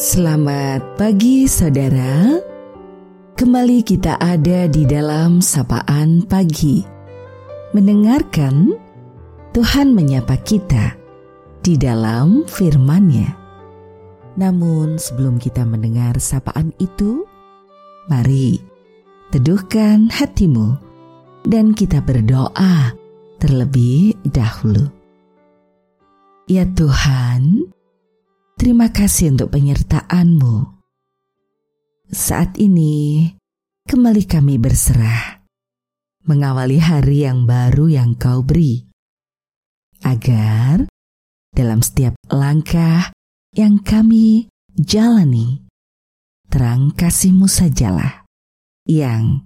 Selamat pagi saudara. Kembali kita ada di dalam sapaan pagi. Mendengarkan Tuhan menyapa kita di dalam firman-Nya. Namun sebelum kita mendengar sapaan itu, mari teduhkan hatimu dan kita berdoa terlebih dahulu. Ya Tuhan, Terima kasih untuk penyertaan-Mu. Saat ini, kembali kami berserah, mengawali hari yang baru yang Kau beri, agar dalam setiap langkah yang kami jalani, terang kasih-Mu sajalah yang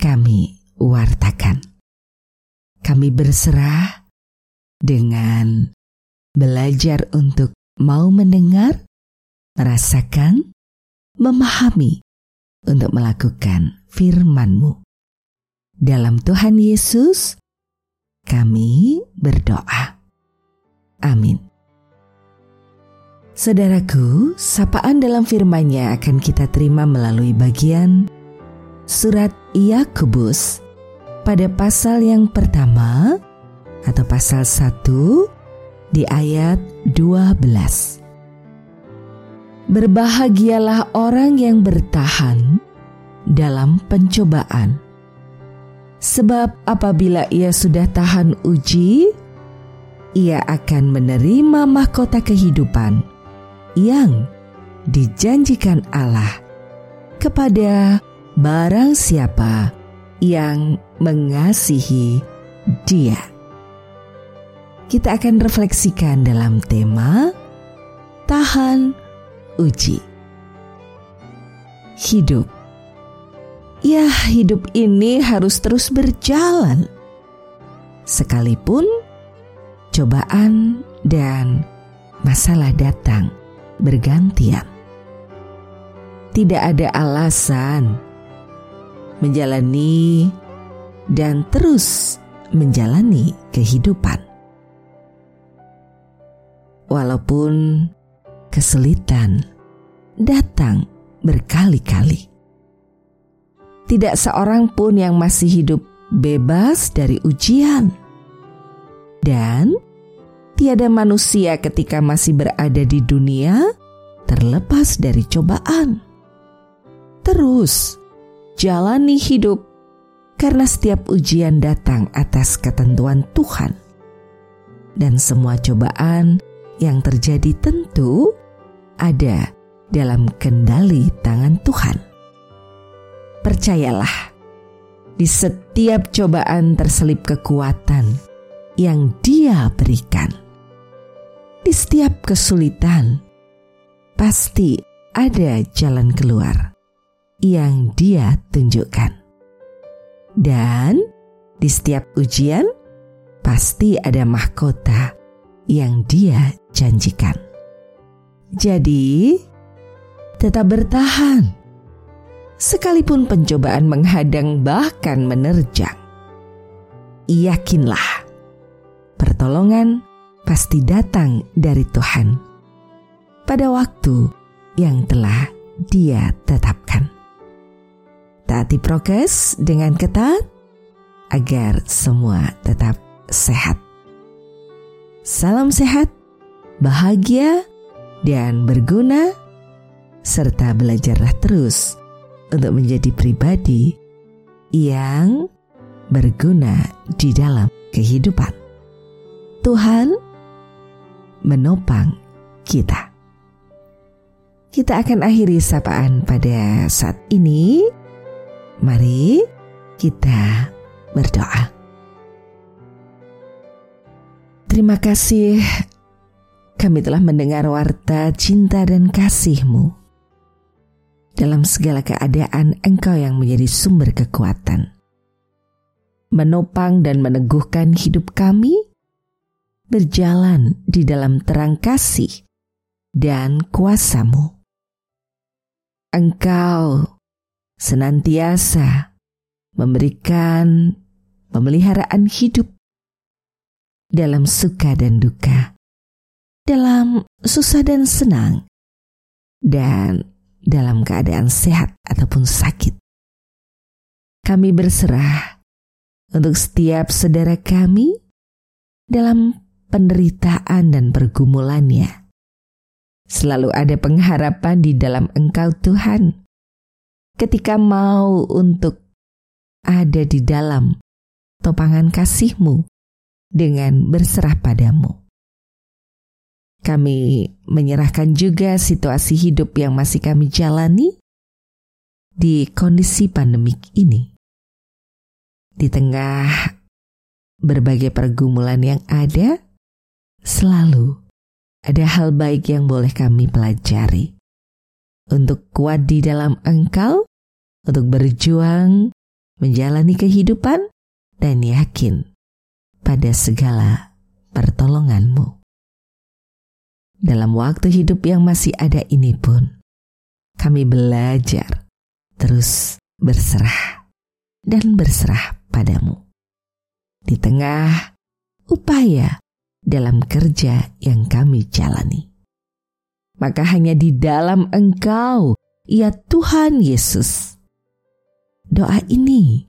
kami wartakan. Kami berserah dengan belajar untuk mau mendengar, merasakan, memahami untuk melakukan firman-Mu. Dalam Tuhan Yesus, kami berdoa. Amin. Saudaraku, sapaan dalam firman-Nya akan kita terima melalui bagian surat Yakobus pada pasal yang pertama atau pasal 1 di ayat 12. Berbahagialah orang yang bertahan dalam pencobaan. Sebab apabila ia sudah tahan uji, ia akan menerima mahkota kehidupan yang dijanjikan Allah kepada barang siapa yang mengasihi Dia kita akan refleksikan dalam tema Tahan Uji. Hidup. Ya, hidup ini harus terus berjalan. Sekalipun cobaan dan masalah datang bergantian. Tidak ada alasan menjalani dan terus menjalani kehidupan walaupun kesulitan datang berkali-kali. Tidak seorang pun yang masih hidup bebas dari ujian, dan tiada manusia ketika masih berada di dunia terlepas dari cobaan. Terus jalani hidup karena setiap ujian datang atas ketentuan Tuhan, dan semua cobaan yang terjadi tentu ada dalam kendali tangan Tuhan. Percayalah, di setiap cobaan terselip kekuatan yang Dia berikan. Di setiap kesulitan, pasti ada jalan keluar yang Dia tunjukkan. Dan di setiap ujian, pasti ada mahkota yang Dia janjikan. Jadi, tetap bertahan. Sekalipun pencobaan menghadang bahkan menerjang. Yakinlah, pertolongan pasti datang dari Tuhan pada waktu yang telah Dia tetapkan. Taati prokes dengan ketat agar semua tetap sehat. Salam sehat, bahagia, dan berguna, serta belajarlah terus untuk menjadi pribadi yang berguna di dalam kehidupan. Tuhan menopang kita. Kita akan akhiri sapaan pada saat ini. Mari kita berdoa. Terima kasih kami telah mendengar warta cinta dan kasih-Mu. Dalam segala keadaan Engkau yang menjadi sumber kekuatan. Menopang dan meneguhkan hidup kami, berjalan di dalam terang kasih dan kuasamu. Engkau senantiasa memberikan pemeliharaan hidup dalam suka dan duka, dalam susah dan senang, dan dalam keadaan sehat ataupun sakit. Kami berserah untuk setiap saudara kami dalam penderitaan dan pergumulannya. Selalu ada pengharapan di dalam Engkau, Tuhan. Ketika mau untuk ada di dalam topangan kasih-Mu dengan berserah padamu. Kami menyerahkan juga situasi hidup yang masih kami jalani di kondisi pandemik ini. Di tengah berbagai pergumulan yang ada, selalu ada hal baik yang boleh kami pelajari. Untuk kuat di dalam engkau, untuk berjuang, menjalani kehidupan, dan yakin pada segala pertolonganmu dalam waktu hidup yang masih ada ini pun, kami belajar terus berserah dan berserah padamu. Di tengah upaya dalam kerja yang kami jalani. Maka hanya di dalam Engkau, ya Tuhan Yesus. Doa ini